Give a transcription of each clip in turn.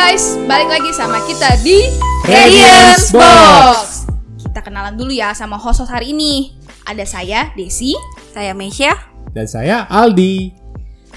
guys, balik lagi sama kita di Radiance Box. Kita kenalan dulu ya sama host host hari ini. Ada saya Desi. Saya Meisha. Dan saya Aldi.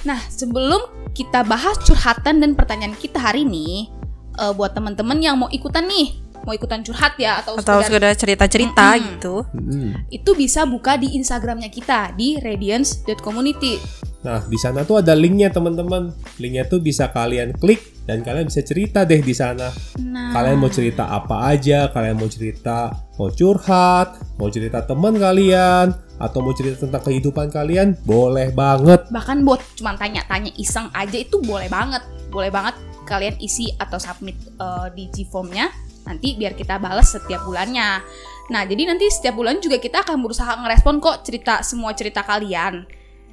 Nah, sebelum kita bahas curhatan dan pertanyaan kita hari ini, eh, buat teman-teman yang mau ikutan nih, mau ikutan curhat ya atau, Atau sekedar- sudah cerita-cerita Mm-mm. gitu. Mm-mm. itu bisa buka di Instagramnya kita di radiance.community. Nah, di sana tuh ada linknya teman-teman. Linknya tuh bisa kalian klik dan kalian bisa cerita deh di sana. Nah, Kalian mau cerita apa aja, kalian mau cerita mau curhat, mau cerita teman kalian, atau mau cerita tentang kehidupan kalian, boleh banget. bahkan buat cuma tanya-tanya iseng aja itu boleh banget. Boleh banget kalian isi atau submit eh, di G-formnya nanti biar kita balas setiap bulannya. Nah jadi nanti setiap bulan juga kita akan berusaha ngerespon kok cerita semua cerita kalian.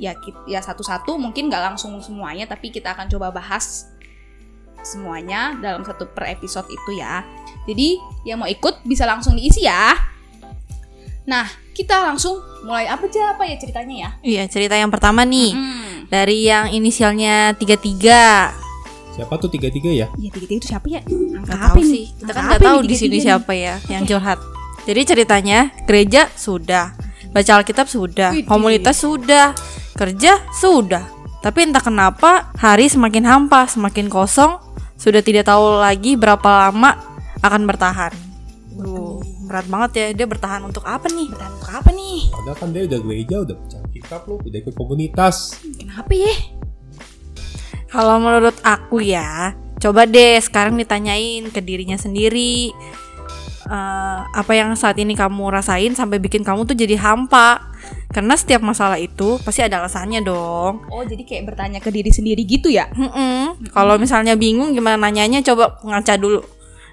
Ya ya satu-satu mungkin nggak langsung semuanya tapi kita akan coba bahas semuanya dalam satu per episode itu ya jadi yang mau ikut bisa langsung diisi ya nah kita langsung mulai apa aja apa ya ceritanya ya Iya, cerita yang pertama nih. Hmm. Dari yang inisialnya 33. Siapa tuh tiga-tiga ya? Ya tiga tiga itu siapa ya? Angka Gak apa sih. Kita kan nggak tahu di sini siapa ya yang curhat. Jadi ceritanya gereja sudah, baca Alkitab sudah, Widih. komunitas sudah, kerja sudah. Tapi entah kenapa hari semakin hampa, semakin kosong, sudah tidak tahu lagi berapa lama akan bertahan. Duh, berat banget ya dia bertahan untuk apa nih? Bertahan untuk apa nih? Padahal kan dia udah gereja, udah baca kitab loh, udah ikut komunitas. Kenapa ya? Kalau menurut aku ya, coba deh sekarang ditanyain ke dirinya sendiri. Eh, apa yang saat ini kamu rasain sampai bikin kamu tuh jadi hampa? Karena setiap masalah itu pasti ada alasannya dong. Oh jadi kayak bertanya ke diri sendiri gitu ya? Mm-mm. Kalau misalnya bingung gimana nanyanya, coba ngaca dulu.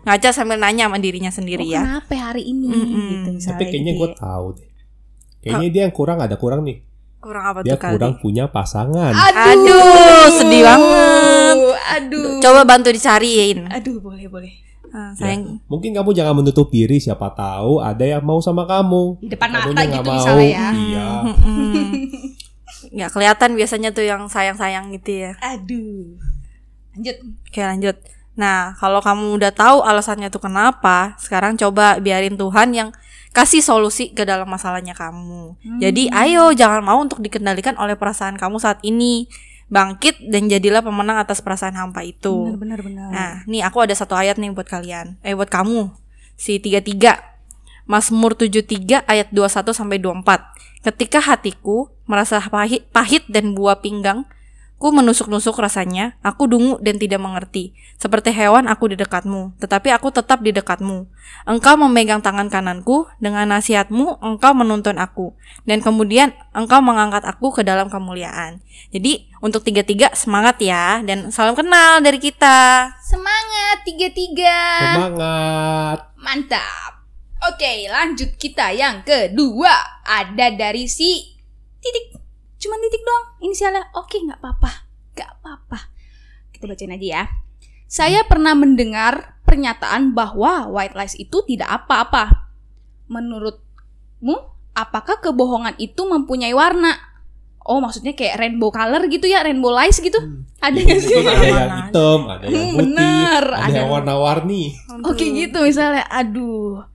Ngaca sambil nanya sama dirinya sendiri oh, ya. Kenapa hari ini? Gitu misalnya. Tapi kayaknya gitu gue ya. tahu deh. Kayaknya dia yang kurang ada kurang nih. Kurang apa Dia tuh kali? kurang punya pasangan. Aduh, sedih banget. Aduh. Coba bantu dicariin. Aduh boleh boleh. Ah, Ya, sayang. mungkin kamu jangan menutup diri siapa tahu ada yang mau sama kamu. Di depan Kamunya mata nggak gitu mau. misalnya ya. Iya. Ya kelihatan biasanya tuh yang sayang-sayang gitu ya. Aduh. Lanjut. Oke lanjut. Nah kalau kamu udah tahu alasannya tuh kenapa, sekarang coba biarin Tuhan yang kasih solusi ke dalam masalahnya kamu. Jadi ayo jangan mau untuk dikendalikan oleh perasaan kamu saat ini. Bangkit dan jadilah pemenang atas perasaan hampa itu. Benar benar benar. Nah, nih aku ada satu ayat nih buat kalian. Eh buat kamu. Si 33. Mazmur 73 ayat 21 sampai 24. Ketika hatiku merasa pahit, pahit dan buah pinggang, ku menusuk-nusuk rasanya, aku dungu dan tidak mengerti. Seperti hewan aku di dekatmu, tetapi aku tetap di dekatmu. Engkau memegang tangan kananku, dengan nasihatmu engkau menuntun aku. Dan kemudian engkau mengangkat aku ke dalam kemuliaan. Jadi untuk tiga-tiga semangat ya, dan salam kenal dari kita. Semangat tiga tiga. Semangat. Mantap. Oke, lanjut kita yang kedua. Ada dari si titik. Cuman titik doang. Inisialnya. Oke, nggak apa-apa. Nggak apa-apa. Kita bacain aja ya. Saya pernah mendengar pernyataan bahwa white lies itu tidak apa-apa. Menurutmu, apakah kebohongan itu mempunyai warna? Oh, maksudnya kayak rainbow color gitu ya, rainbow lies gitu. Ada nggak sih? Ada yang hitam, ada yang Hmm, putih, bener. ada, Ada- yang warna-warni. Oke gitu misalnya, aduh.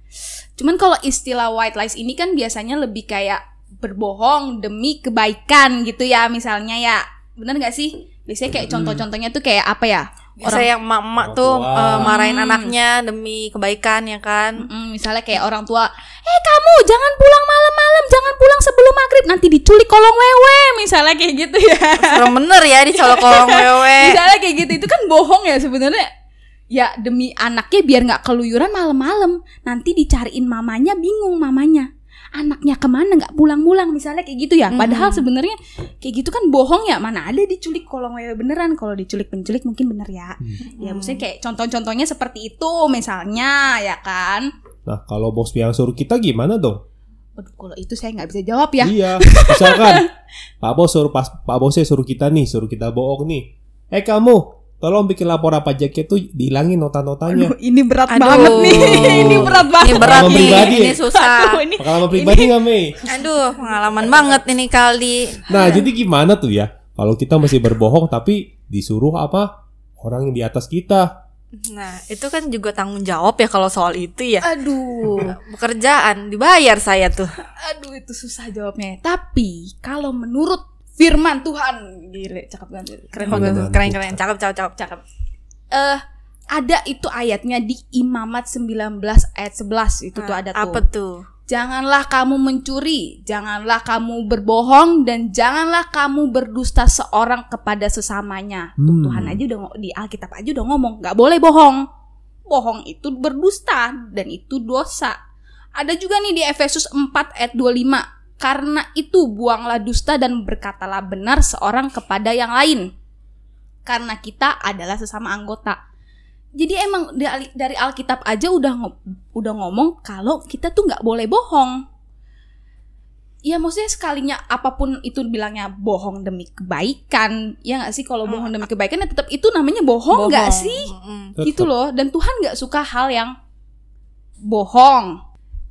Cuman kalau istilah white lies ini kan biasanya lebih kayak berbohong demi kebaikan gitu ya misalnya ya. Bener gak sih? Biasanya kayak contoh-contohnya tuh kayak apa ya? Biasa yang emak-emak Orang tuh eh, marahin Hmm. anaknya demi kebaikan ya kan. Mm, misalnya kayak orang tua, eh kamu jangan pulang malam-malam, jangan pulang sebelum maghrib, nanti diculik kolong wewe, misalnya kayak gitu ya. Serem bener ya di colok kolong wewe. misalnya kayak gitu itu kan bohong ya sebenarnya. Ya demi anaknya biar nggak keluyuran malam-malam, nanti dicariin mamanya bingung mamanya. Anaknya ke mana nggak pulang-pulang misalnya kayak gitu ya. Padahal sebenarnya kayak gitu kan bohong ya. Mana ada diculik kolong wewe beneran. Kalau diculik penculik mungkin bener ya. Ya maksudnya kayak contoh-contohnya seperti itu misalnya ya kan. Nah, kalau bos yang suruh kita gimana dong? Waduh, kalau itu saya nggak bisa jawab ya. Iya, misalkan Pak Bos suruh pas Pak Bosnya suruh kita nih, suruh kita bohong nih. Eh kamu, tolong bikin laporan pajaknya tuh dihilangin nota-notanya. Aduh, ini berat Aduh. banget nih. ini berat banget. Ini berat nih, pribadi ini susah. Aduh, ini Pengalaman pribadi nggak Mei? Aduh, pengalaman banget ini kali. Nah, jadi gimana tuh ya? Kalau kita masih berbohong tapi disuruh apa? Orang yang di atas kita. Nah, itu kan juga tanggung jawab ya kalau soal itu ya. Aduh, Pekerjaan dibayar saya tuh. aduh itu susah jawabnya. Tapi kalau menurut firman Tuhan, gile, cakep banget. Keren banget. Keren keren, cakep cakep cakep cakep. Eh, ada itu ayatnya di Imamat 19 ayat 11 itu tuh Nah, ada tuh. Apa tuh? Janganlah kamu mencuri, janganlah kamu berbohong, dan janganlah kamu berdusta seorang kepada sesamanya. Tuh, Hmm. Tuhan aja udah di Alkitab aja udah ngomong, nggak boleh bohong. Bohong itu berdusta dan itu dosa. Ada juga nih di Efesus 4 ayat 25. Karena itu buanglah dusta dan berkatalah benar seorang kepada yang lain. Karena kita adalah sesama anggota. Jadi emang dari, dari Alkitab aja udah udah ngomong kalau kita tuh nggak boleh bohong. Ya maksudnya sekalinya apa pun itu bilangnya bohong demi kebaikan, ya nggak sih kalau bohong demi kebaikan ya tetap itu namanya bohong nggak sih? Tetep. Gitu loh. Dan Tuhan nggak suka hal yang bohong.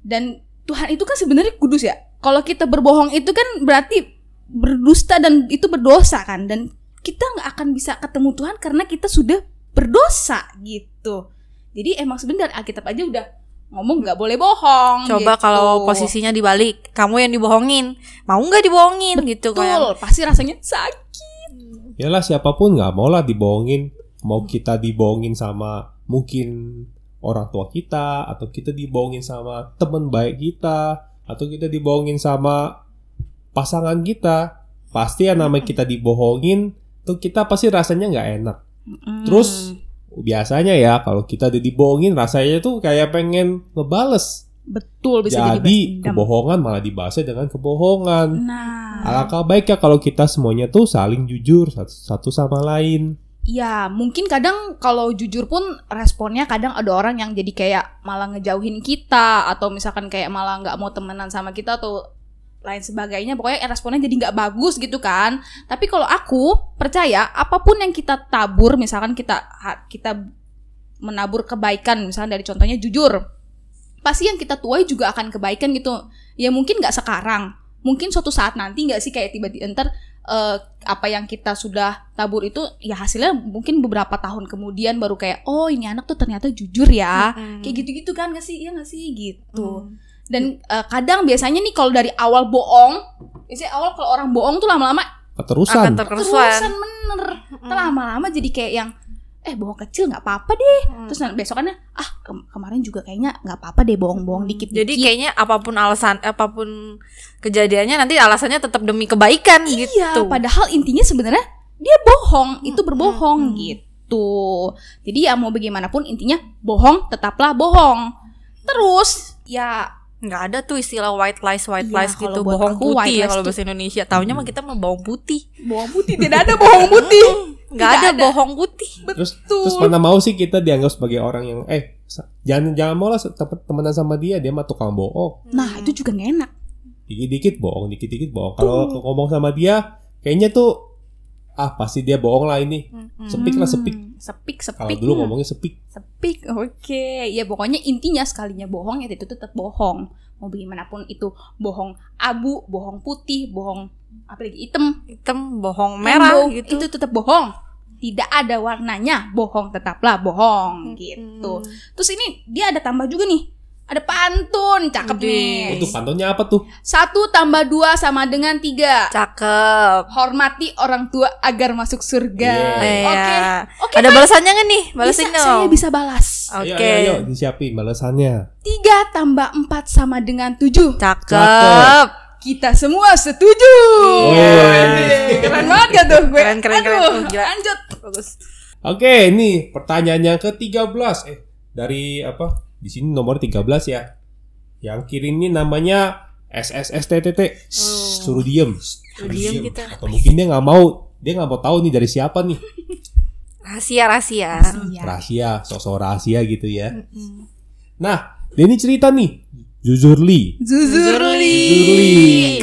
Dan Tuhan itu kan sebenarnya kudus ya. Kalau kita berbohong itu kan berarti berdusta dan itu berdosa kan. Dan kita nggak akan bisa ketemu Tuhan karena kita sudah berdosa gitu. Jadi emang sebenarnya Alkitab aja udah ngomong nggak boleh bohong. Coba gitu. kalau posisinya dibalik, kamu yang dibohongin, mau nggak dibohongin gitu kan? betul, pasti rasanya sakit. Yalah siapa pun nggak mau lah dibohongin. Mau kita dibohongin sama mungkin orang tua kita atau kita dibohongin sama teman baik kita atau kita dibohongin sama pasangan kita. Pasti yang namanya kita dibohongin tuh kita pasti rasanya nggak enak. Mm. Terus biasanya ya kalau kita udah dibohongin rasanya tuh kayak pengen ngebales. betul bisa jadi, kebohongan malah dibalasnya dengan kebohongan. Nah, Alangkah baiknya kalau kita semuanya tuh saling jujur satu, satu sama lain. Ya, mungkin kadang kalau jujur pun responnya kadang ada orang yang jadi kayak malah ngejauhin kita atau misalkan kayak malah nggak mau temenan sama kita atau lain sebagainya. Pokoknya responnya jadi nggak bagus gitu kan. Tapi kalau aku percaya apa pun yang kita tabur, misalkan kita kita menabur kebaikan, misalkan dari contohnya jujur, pasti yang kita tuai juga akan kebaikan gitu. Ya mungkin nggak sekarang, mungkin suatu saat nanti nggak sih kayak tiba-tiba ntar eh, apa yang kita sudah tabur itu ya hasilnya mungkin beberapa tahun kemudian baru kayak oh ini anak tuh ternyata jujur ya Mm-mm. kayak gitu-gitu kan nggak sih ya nggak sih gitu Mm. dan eh, kadang biasanya nih kalau dari awal bohong biasanya awal kalau orang bohong tuh lama-lama Keterusan. akan terkerusuhan. terusan bener lama-lama jadi kayak yang eh bohong kecil nggak apa-apa deh Mm. terus besokannya ah kem- kemarin juga kayaknya nggak apa-apa deh bohong-bohong dikit Jadi kayaknya apa pun alasan, apa pun kejadiannya nanti alasannya tetap demi kebaikan Iya, gitu. padahal intinya sebenarnya dia bohong, itu Hmm, berbohong hmm, hmm. gitu. Jadi ya mau bagaimanapun intinya bohong tetaplah bohong. Terus ya nggak ada tuh istilah white lies, white Iya, lies gitu, bohong putih ya kalau bahasa Indonesia. Taunya mah kita mah bawang putih. bohong putih tidak ada bohong putih. Nggak ada, ada. bohong putih. Terus Betul. terus mana mau sih kita dianggap sebagai orang yang eh jangan jangan mau lah temenan sama dia dia mah tukang bohong. Nah, itu juga gak enak. Dikit-dikit bohong, dikit-dikit bohong. Kalau ngomong sama dia kayaknya tuh ah pasti dia bohong lah ini. Sepik lah sepik. Hmm, Sepik, Kalau sepik. dulu hmm. ngomongnya sepik. Sepik, oke. Ya pokoknya intinya sekalinya bohong ya itu tetap bohong. Mau bagaimanapun itu bohong abu, bohong putih, bohong apalagi hitam, hitam, bohong merah rainbow, gitu. itu tetap bohong. Tidak ada warnanya, bohong tetaplah bohong gitu. Terus ini dia ada tambah juga nih. Ada pantun, cakep Widih. nih. Itu pantunnya apa tuh? Satu tambah dua sama dengan tiga. Cakep. Hormati orang tua agar masuk surga. Yeah. Oke, Iya. oke. Ada Pak. balasannya nggak nih? bisa, Balasin dong. saya bisa balas. Oke. Ayo, ayo, ayo, disiapin balasannya. Tiga tambah empat sama dengan tujuh. Cakep. Cakep. Kita semua setuju. Wih. Keren banget gak tuh gue? Keren, keren, keren. Aduh, Oh, gila. Lanjut. Bagus. Oke, ini pertanyaan yang ke-13 eh dari apa? Di sini nomor 13 ya. Yang kirim ini namanya SSSTTT. Shh, Suruh diem. Suruh diem kita. Atau mungkin dia nggak mau, dia nggak mau tahu nih dari siapa nih. Rahasia, rahasia. Rahasia, sosok rahasia gitu ya. Nah, dia ini cerita nih. Zuzurli. Zuzurli. Zuzurli.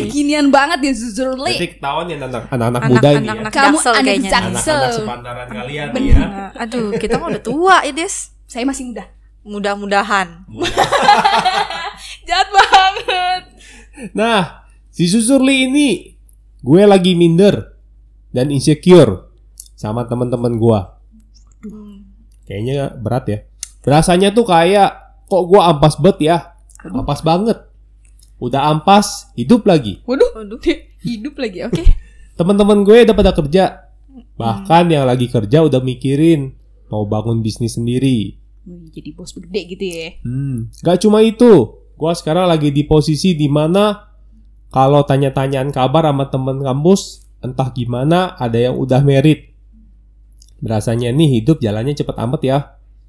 Kekinian banget ya Zuzurli. Nanti ketahuan ya anak- anak-anak Anak- muda ini ya. anak-anak Kamu jaksel anak kayaknya. jaksel. Anak-anak sepantaran kalian Bener. ya. Nah, aduh, kita mah udah tua ya, Des. Saya masih muda. Mudah-mudahan. Jahat banget. Nah, si Susurli ini gue lagi minder dan insecure sama teman-teman gue. Kayaknya berat ya. Berasanya tuh kayak kok gua ampas bet ya. Ampas banget. Udah ampas, hidup lagi. Waduh, Waduh. hidup lagi. Oke. Teman-teman gue udah pada kerja. Bahkan yang lagi kerja udah mikirin mau bangun bisnis sendiri. Jadi bos gede gitu ya. Hmm, gak cuma itu. Gua sekarang lagi di posisi di mana kalau tanya-tanyaan kabar sama temen kampus, entah gimana ada yang udah merit. Berasanya nih hidup jalannya cepet amat ya.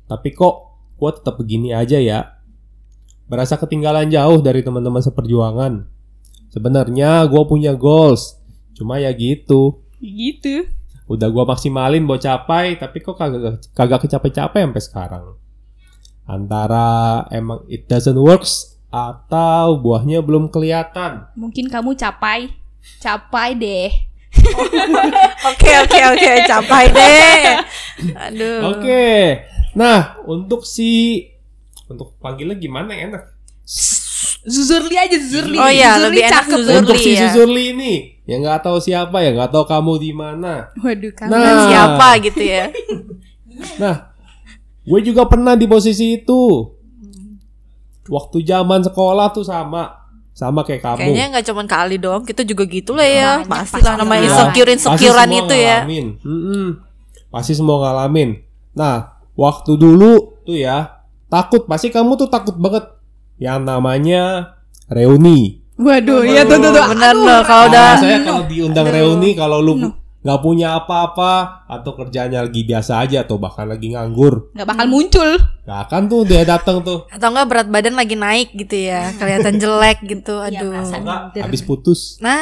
Tapi kok gua tetap begini aja ya. Berasa ketinggalan jauh dari teman-teman seperjuangan. Sebenarnya gua punya goals. Cuma ya gitu. Gitu. Udah gua maksimalin buat capai, tapi kok kagak kagak kecapai-capai sampai sekarang. Antara emang it doesn't works atau buahnya belum kelihatan. Mungkin kamu capai. Capai deh. Oke oke oke capai deh. Aduh. Oke. Nah, untuk si untuk panggilnya gimana yang enak? Zuzurli aja Zuzurli. Oh iya, Zuzurli lebih enak cakep. Zuzurli. untuk si ya. Zuzurli ini yang nggak tahu siapa ya nggak tahu kamu di mana. Waduh, kamu. Nah. Siapa gitu ya? Nah, gue juga pernah di posisi itu. Waktu zaman sekolah tuh sama sama kayak kamu. Kayaknya nggak cuman kali doang, kita juga gitu lah ya. Pasti lah namanya insecure insecurean itu ya. ngalamin. Pasti semua ngalamin. Nah, waktu dulu tuh ya, takut. Pasti kamu tuh takut banget. Yang namanya reuni. Waduh, iya tuh tuh tuh. Bener Aduh, loh kalau udah Nah, saya kalau diundang Aduh. reuni, kalau lu nggak punya apa-apa atau kerjanya lagi biasa aja atau bahkan lagi nganggur, nggak bakal muncul. gak akan tuh dia datang tuh. atau enggak berat badan lagi naik gitu ya, kelihatan jelek gitu. Iya, Aduh. merasa Enggak, habis putus. Nah,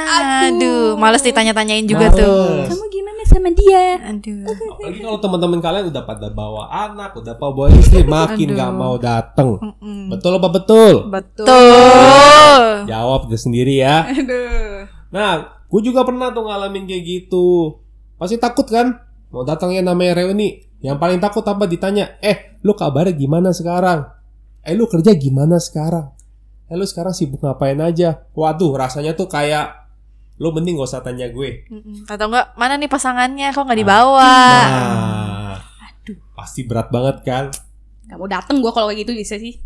Aduh. aduh, males ditanya-tanyain juga Males. tuh. Kamu gimana sama dia? Aduh. Apalagi kalau teman-teman kalian udah pada bawa anak, udah pada bawa istri, makin nggak mau datang. Betul apa betul? Betul. Jawab dia sendiri ya. Aduh. Nah, gue juga pernah tuh ngalamin kayak gitu. Pasti takut kan? Mau datangnya namanya reuni. Yang paling takut apa ditanya, eh lu kabarnya gimana sekarang? Eh lu kerja gimana sekarang? Eh lu sekarang sibuk ngapain aja? Waduh, rasanya tuh kayak lu mending gak usah tanya gue. Atau enggak mana nih pasangannya kok nggak dibawa? Nah, pasti berat banget kan? Gak mau dateng gue kalau kayak gitu bisa sih.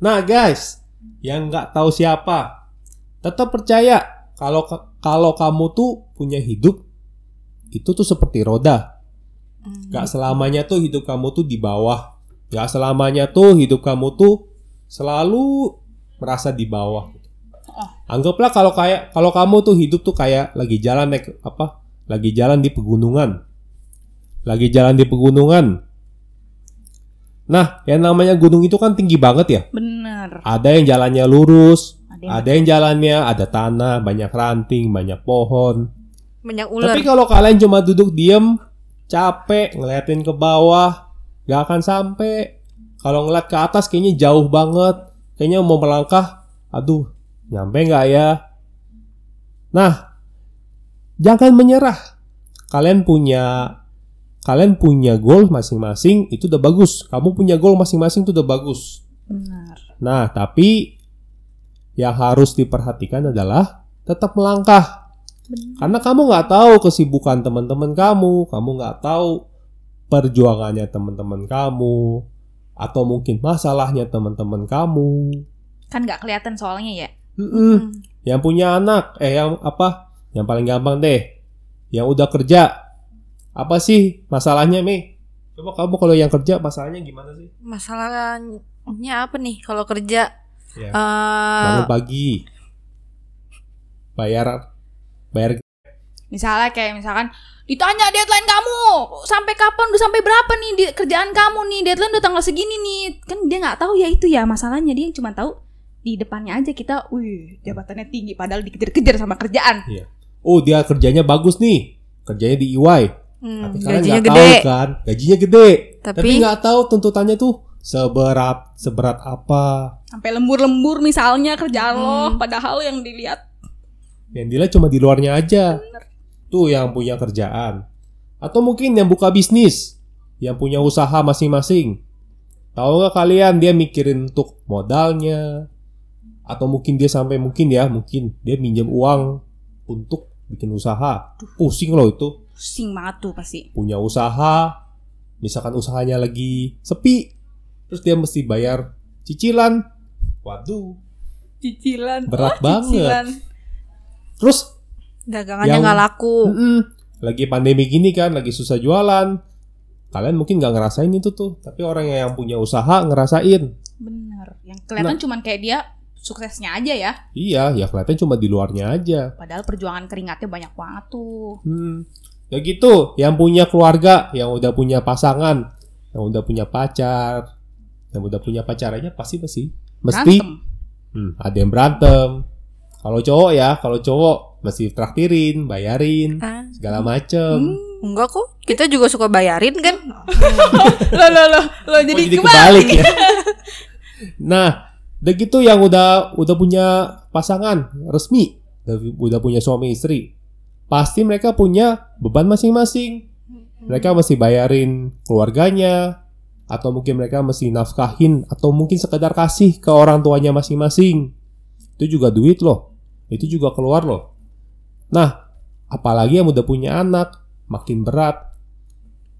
Nah guys, yang nggak tahu siapa, tetap percaya kalau kalau kamu tuh punya hidup itu tuh seperti roda. Gak selamanya tuh hidup kamu tuh di bawah. Gak selamanya tuh hidup kamu tuh selalu merasa di bawah. Anggaplah kalau kayak kalau kamu tuh hidup tuh kayak lagi jalan naik apa? Lagi jalan di pegunungan. Lagi jalan di pegunungan. Nah, yang namanya gunung itu kan tinggi banget ya. Bener. Ada yang jalannya lurus, Ada yang ada yang jalannya ada tanah, banyak ranting, banyak pohon. Banyak ular. Tapi kalau kalian cuma duduk diem, capek, ngeliatin ke bawah, gak akan sampai. Kalau ngeliat ke atas kayaknya jauh banget. Kayaknya mau melangkah, aduh, nyampe nggak ya? Nah, jangan menyerah. Kalian punya kalian punya goal masing-masing itu udah bagus. Kamu punya goal masing-masing itu udah bagus. Benar. Nah, tapi yang harus diperhatikan adalah tetap melangkah. Karena kamu nggak tahu kesibukan teman-teman kamu, kamu nggak tahu perjuangannya teman-teman kamu, atau mungkin masalahnya teman-teman kamu. Kan nggak kelihatan soalnya ya. Mm-mm. Yang punya anak, eh yang apa? Yang paling gampang deh, yang udah kerja, apa sih masalahnya, Mei? Coba kamu kalau yang kerja masalahnya gimana sih? Masalahnya apa nih kalau kerja? Ya. Eh, Bangun pagi, bayar, bayar Misalnya kayak misalkan ditanya deadline kamu sampai kapan udah sampai berapa nih di kerjaan kamu nih deadline udah tanggal segini nih kan dia nggak tahu ya itu ya masalahnya dia cuma tahu di depannya aja kita, wih jabatannya tinggi padahal dikejar-kejar sama kerjaan. Oh dia kerjanya bagus nih, kerjanya di EY. hmm, Tapi kalian gajinya nggak gede. tahu kan, gajinya gede. Tapi, Tapi nggak tahu tuntutannya tuh seberat seberat apa. Sampai lembur-lembur misalnya kerjaan lo, Hmm. padahal yang dilihat Yang dilihat cuma di luarnya aja. Tuh yang punya kerjaan. Atau mungkin yang buka bisnis, yang punya usaha masing-masing. Tahu nggak kalian dia mikirin untuk modalnya, atau mungkin dia sampai mungkin ya mungkin dia minjem uang untuk bikin usaha. Pusing loh itu. pusing banget tuh pasti. punya usaha misalkan usahanya lagi sepi, terus dia mesti bayar cicilan. Waduh, Cicilan. Berat Oh, banget. cicilan. terus Dagangannya nggak laku. mm-mm, lagi pandemi gini kan, lagi susah jualan. Kalian mungkin nggak ngerasain itu tuh, tapi orang yang punya usaha ngerasain. Bener. Yang kelihatan cuman kayak dia suksesnya aja ya. Iya, ya kelihatan cuma di luarnya aja. Padahal perjuangan keringatnya banyak banget tuh. Hmm. Ya gitu, yang punya keluarga, yang udah punya pasangan, yang udah punya pacar, yang udah punya pacar aja pasti pasti mesti hmm, ada yang berantem. Kalau cowok ya, kalau cowok mesti traktirin, bayarin, Ah, segala macem. enggak kok. Kita juga suka bayarin kan? Loh, loh, loh, loh, jadi, Oh, jadi kebalik. kebalik ya. nah, udah gitu yang udah udah punya pasangan resmi, udah, udah punya suami istri, pasti mereka punya beban masing-masing. Mereka mesti bayarin keluarganya, atau mungkin mereka mesti nafkahin, atau mungkin sekedar kasih ke orang tuanya masing-masing. Itu juga duit loh, itu juga keluar loh. Nah, apalagi yang udah punya anak, makin berat.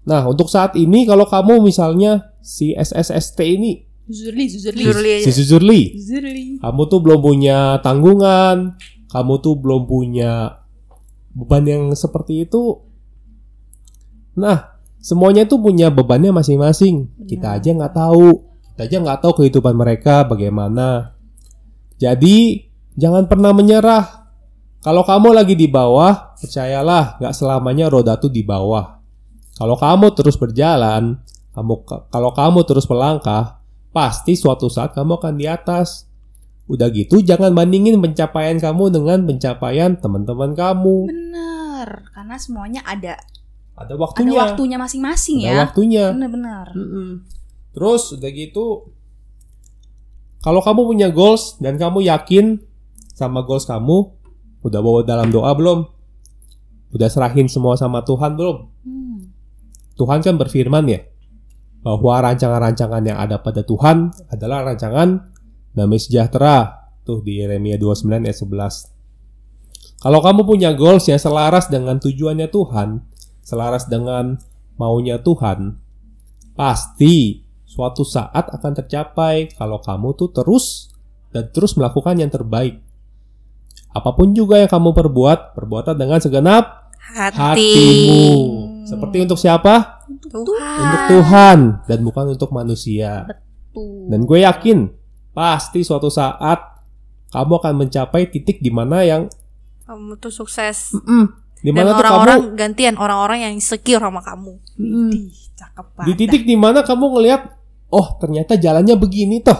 Nah, untuk saat ini kalau kamu misalnya si SSST ini, Zuzurli, Zuzurli. Zurli si Suzurli, Zuzurli. kamu tuh belum punya tanggungan, kamu tuh belum punya beban yang seperti itu. Nah, semuanya tuh punya bebannya masing-masing. Kita aja nggak tahu, kita aja nggak tahu kehidupan mereka bagaimana. Jadi jangan pernah menyerah. Kalau kamu lagi di bawah, percayalah nggak selamanya roda tuh di bawah. Kalau kamu terus berjalan, kamu kalau kamu terus melangkah, pasti suatu saat kamu akan di atas. Udah gitu jangan bandingin pencapaian kamu dengan pencapaian teman-teman kamu. Bener. Karena semuanya ada Ada ada waktunya. waktunya masing-masing Ada ya. waktunya. Bener-bener. Mm-mm. Terus udah gitu kalau kamu punya goals dan kamu yakin sama goals kamu, udah bawa dalam doa belum? Udah serahin semua sama Tuhan belum? Hmm. Tuhan kan berfirman ya bahwa rancangan-rancangan yang ada pada Tuhan adalah rancangan damai sejahtera. Tuh di Yeremia 29 ayat 11. Kalau kamu punya goals yang selaras dengan tujuannya Tuhan, selaras dengan maunya Tuhan, pasti suatu saat akan tercapai kalau kamu tuh terus dan terus melakukan yang terbaik. Apa pun juga yang kamu perbuat, perbuatan dengan segenap Hati. hatimu. Seperti untuk siapa? Tuhan. Untuk Tuhan dan bukan untuk manusia. Tuh. Dan gue yakin pasti suatu saat kamu akan mencapai titik di mana yang Kamu tuh sukses. mm, di Dan mana tuh kamu orang-orang gantian orang-orang yang insecure sama kamu. mm, Ih, cakep di banget. titik di mana kamu ngelihat oh ternyata jalannya begini toh.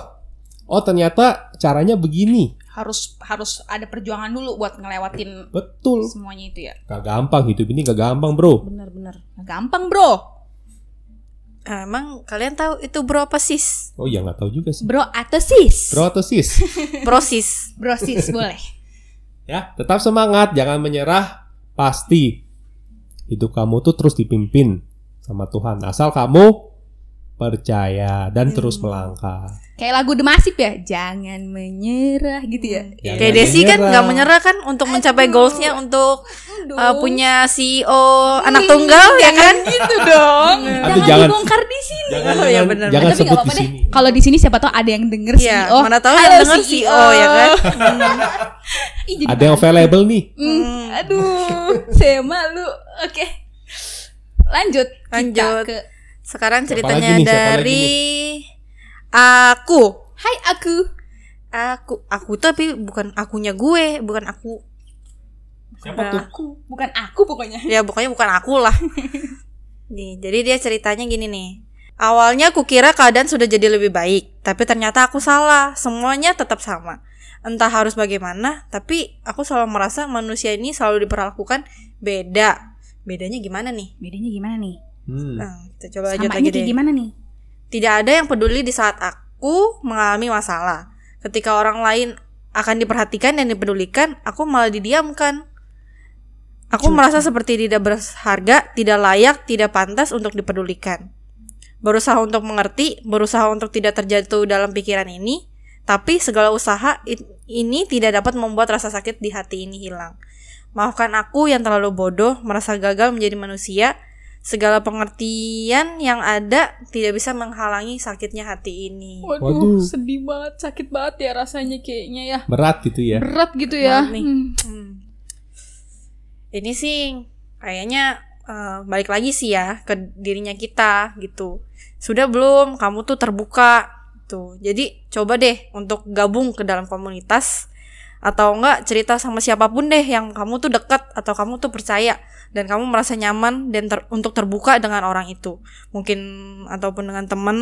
Oh ternyata caranya begini. harus harus ada perjuangan dulu buat ngelewatin Betul. semuanya itu ya. Gak gampang hidup ini gak gampang bro. Bener-bener. Nggak Gampang bro. Eh, emang kalian tahu itu bro apa sis? Oh ya nggak tahu juga sih. Bro atau sis? Bro atau sis? Prosis. Bro sis boleh. ya tetap semangat, jangan menyerah. Pasti hidup kamu tuh terus dipimpin sama Tuhan. Asal kamu percaya dan terus melangkah. Kayak lagu The Massive ya. Jangan menyerah gitu ya. Jangan Kayak Desi kan menyerah. nggak menyerah kan untuk mencapai goalsnya untuk Aduh. uh, punya CEO anak tunggal ya kan? gitu dong. Aduh, jangan, jangan. dibongkar di sini. Jangan, Oh, jangan, benar. jangan Tapi sebut di sini. Kalau di sini siapa tahu ada yang denger Iya, CEO. mana tahu yang Halo, denger CEO, ya kan? Ih, Ada yang available nih. Hmm, aduh, saya malu. Oke. Lanjut. Lanjut. Kita ke Sekarang ceritanya nih? Dari aku. Hai aku. Aku, aku tapi bukan akunya gue, bukan aku. Siapa Nah. tuh? Aku, bukan aku pokoknya. Ya pokoknya bukan aku lah. nih, jadi dia ceritanya gini nih. Awalnya aku kira keadaan sudah jadi lebih baik, tapi ternyata aku salah. Semuanya tetap sama. Entah harus bagaimana, tapi aku selalu merasa manusia ini selalu diperlakukan beda. Bedanya gimana nih? Bedanya gimana nih? Hmm. Nah, kita coba lanjut lagi deh. gimana nih? Tidak ada yang peduli di saat aku mengalami masalah. Ketika orang lain akan diperhatikan dan dipedulikan, aku malah didiamkan. Aku merasa seperti tidak berharga, tidak layak, tidak pantas untuk dipedulikan. Berusaha untuk mengerti, berusaha untuk tidak terjatuh dalam pikiran ini, tapi segala usaha ini tidak dapat membuat rasa sakit di hati ini hilang. Maafkan aku yang terlalu bodoh, merasa gagal menjadi manusia, segala pengertian yang ada tidak bisa menghalangi sakitnya hati ini. Waduh, Waduh. sedih banget, sakit banget ya rasanya kayaknya ya. Berat gitu ya. Berat gitu ya. Berat nih. Hmm. Hmm. Ini sih kayaknya eh, balik lagi sih ya ke dirinya kita gitu. Sudah belum kamu tuh terbuka tuh. Jadi coba deh untuk gabung ke dalam komunitas atau enggak cerita sama siapa pun deh yang kamu tuh dekat atau kamu tuh percaya dan kamu merasa nyaman dan ter- untuk terbuka dengan orang itu. Mungkin ataupun dengan temen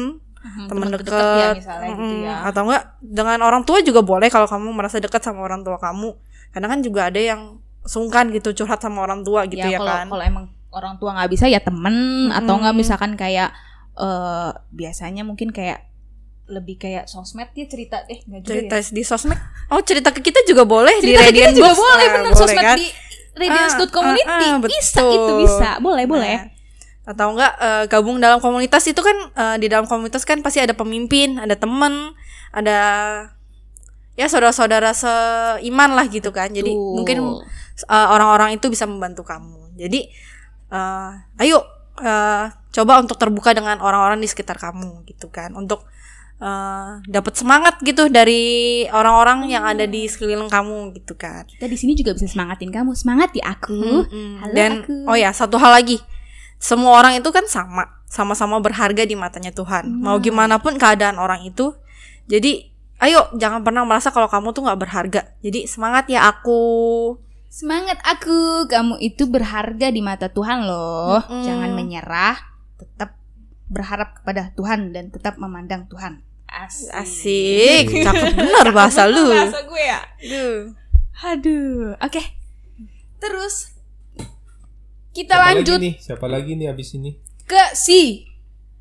Hmm, teman temen dekat deket ya misalnya gitu ya. atau enggak dengan orang tua juga boleh kalau kamu merasa dekat sama orang tua kamu karena kan juga ada yang sungkan gitu curhat sama orang tua gitu ya, kalau kan kalau emang orang tua nggak bisa ya temen atau nggak Mm. misalkan kayak eh biasanya mungkin kayak lebih kayak sosmed dia cerita eh nggak juga cerita ya. di sosmed oh cerita ke kita juga boleh cerita di Radiant juga Books. boleh Nah, bener boleh sosmed kan? di radiance.community Ah, ah, ah, bisa betul. itu bisa boleh boleh Nah, atau enggak eh, gabung dalam komunitas itu kan eh, di dalam komunitas kan pasti ada pemimpin ada teman ada ya saudara-saudara seiman lah gitu kan jadi Betul. mungkin uh, orang-orang itu bisa membantu kamu. Jadi uh, ayo uh, coba untuk terbuka dengan orang-orang di sekitar kamu gitu kan untuk uh, dapat semangat gitu dari orang-orang yang ada di sekeliling kamu gitu kan. kita di sini juga bisa semangatin kamu semangat ya aku Mm-mm. Halo, Dan aku. oh ya satu hal lagi, semua orang itu kan sama, sama-sama berharga di matanya Tuhan. Mau gimana pun keadaan orang itu, jadi ayo jangan pernah merasa kalau kamu tuh nggak berharga. Jadi semangat ya aku. semangat aku kamu itu berharga di mata Tuhan loh Mm-mm. jangan menyerah tetap berharap kepada Tuhan dan tetap memandang Tuhan asik, Asik, cakep bener bahasa lu. bahasa gue ya Aduh. Aduh, oke. Terus kita Siapa lanjut lagi nih? Siapa lagi nih abis ini? ke si.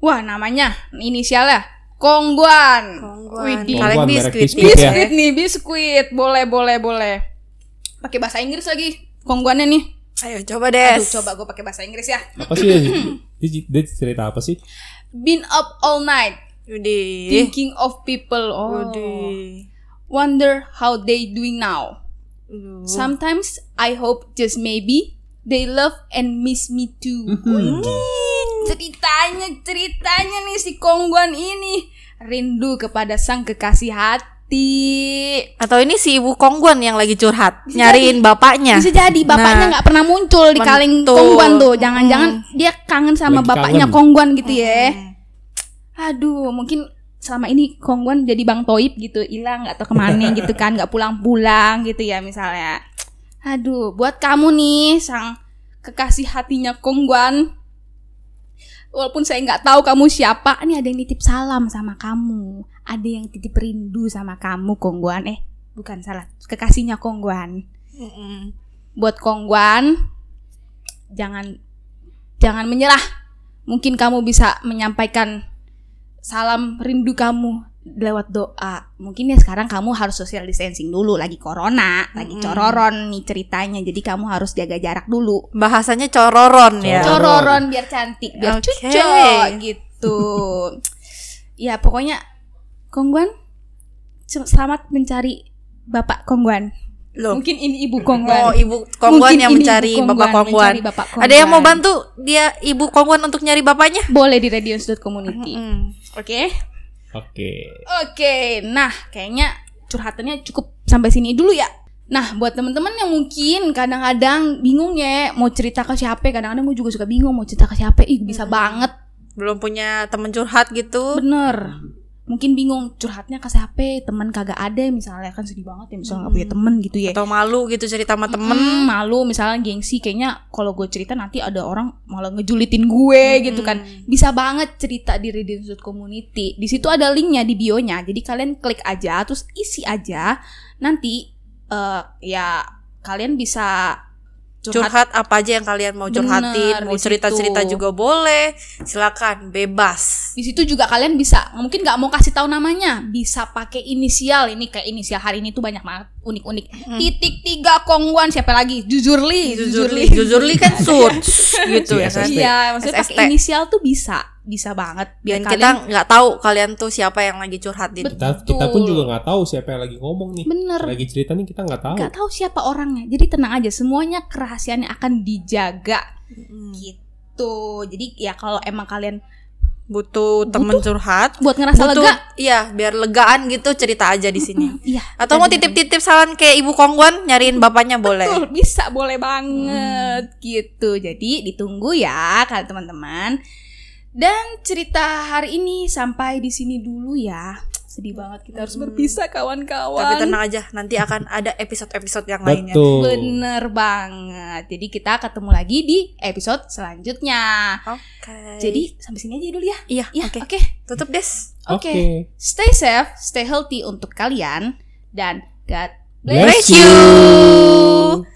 Wah, namanya inisialnya Kongguan. Kongguan. Widih. Kongguan, biskuit. biskuit ya. Biskuit nih, biskuit. Boleh, boleh, boleh. Pakai bahasa Inggris lagi. Kongguannya nih. Ayo coba deh. Aduh, coba gue pakai bahasa Inggris ya. Apa sih? dia, dia, cerita apa sih? Been up all night Widih. thinking of people. Oh. Widih. Wonder how they doing now. Aduh. Sometimes I hope just maybe they love and miss me too. Mhm. Wih, ceritanya ceritanya nih si Kongguan ini rindu kepada sang kekasih hati. Atau ini si ibu Kongguan yang lagi curhat, Bisa nyariin bapaknya. Bisa jadi bapaknya Nah, nggak pernah muncul di kaleng Betul. Kongguan tuh. Jangan-jangan dia kangen sama Lagi bapaknya kangen. Kongguan gitu ya. Hmm. Aduh, mungkin selama ini Kongguan jadi Bang Toib gitu, hilang atau ke mana gitu kan, nggak pulang-pulang gitu ya misalnya. Aduh, buat kamu nih sang kekasih hatinya Kongguan. Walaupun saya nggak tahu kamu siapa, ini ada yang nitip salam sama kamu. Ada yang titip rindu sama kamu Kongguan. Eh, bukan salah, kekasihnya Kongguan. Mm-mm. Buat Kongguan, jangan jangan menyerah. Mungkin kamu bisa menyampaikan salam rindu kamu lewat doa. Mungkin ya sekarang kamu harus social distancing dulu, lagi corona, lagi Mm-mm. cororon nih ceritanya. Jadi kamu harus jaga jarak dulu. Bahasanya cororon ya. Cororon. Cororon biar cantik, biar Oke. cucok gitu. ya pokoknya Kongguan se- selamat mencari Bapak Kongguan. Loh. Mungkin ini Ibu Kongguan. Oh, ibu Kongguan Mungkin yang mencari Ibu bapak Kongguan. mencari Bapak Ada yang mau Kongguan. bantu dia ibu Kongguan untuk nyari bapaknya? Boleh di radius.community. Mm. Oke. Oke. Oke, nah kayaknya curhatannya cukup sampai sini dulu ya. Nah, buat teman-teman yang mungkin kadang-kadang bingung ya mau cerita ke siapa, kadang-kadang gue juga suka bingung mau cerita ke siapa. Ih, bisa banget. Belum punya temen curhat gitu. Bener. Mungkin bingung curhatnya ke siapa, teman kagak ada misalnya kan sedih banget ya misalnya nggak punya temen gitu ya. Atau malu gitu cerita sama temen. Hmm, malu misalnya gengsi kayaknya kalau gue cerita nanti ada orang malah ngejulitin gue gitu kan. Bisa banget cerita di Reading Suit Community. Di situ ada linknya di bionya jadi kalian klik aja terus isi aja. Nanti eh, ya kalian bisa curhat, Curhat apa aja yang kalian mau Bener, curhatin, mau di cerita-cerita juga boleh. Silakan, bebas. di situ juga kalian bisa mungkin nggak mau kasih tahu namanya bisa pakai inisial ini kayak inisial hari ini tuh banyak banget unik-unik titik tiga kongguan siapa lagi jujurli Jujurli, jujurli kan sud gitu ya kan. SST. Iya, maksudnya SST. pakai inisial tuh bisa, bisa banget. Biar Dan kita kalian nggak tahu kalian tuh siapa yang lagi curhat di Kita kita pun juga nggak tahu siapa yang lagi ngomong nih. bener Lagi cerita nih kita nggak tahu. nggak tahu siapa orangnya. Jadi tenang aja, semuanya kerahasiaannya akan dijaga. Mm. Gitu. gitu. Jadi ya kalau emang kalian Butuh temen curhat. buat ngerasa Butuh, lega, iya, biar legaan gitu cerita aja di sini. iya. Atau mau titip-titip saran kayak Ibu Kongguan nyariin bapaknya boleh. Betul, bisa boleh banget gitu. Jadi ditunggu ya kalian teman-teman. Dan cerita hari ini sampai di sini dulu ya. Sedih banget kita harus berpisah kawan-kawan. Tapi tenang aja, nanti akan ada episode-episode yang lainnya. Betul. Bener banget. Jadi kita ketemu lagi di episode selanjutnya. Oke. Jadi sampai sini aja dulu ya. iya, Ya, oke. oke. Tutup, Des. Oke. Oke. Stay safe, stay healthy untuk kalian dan God Bless Bless you. you.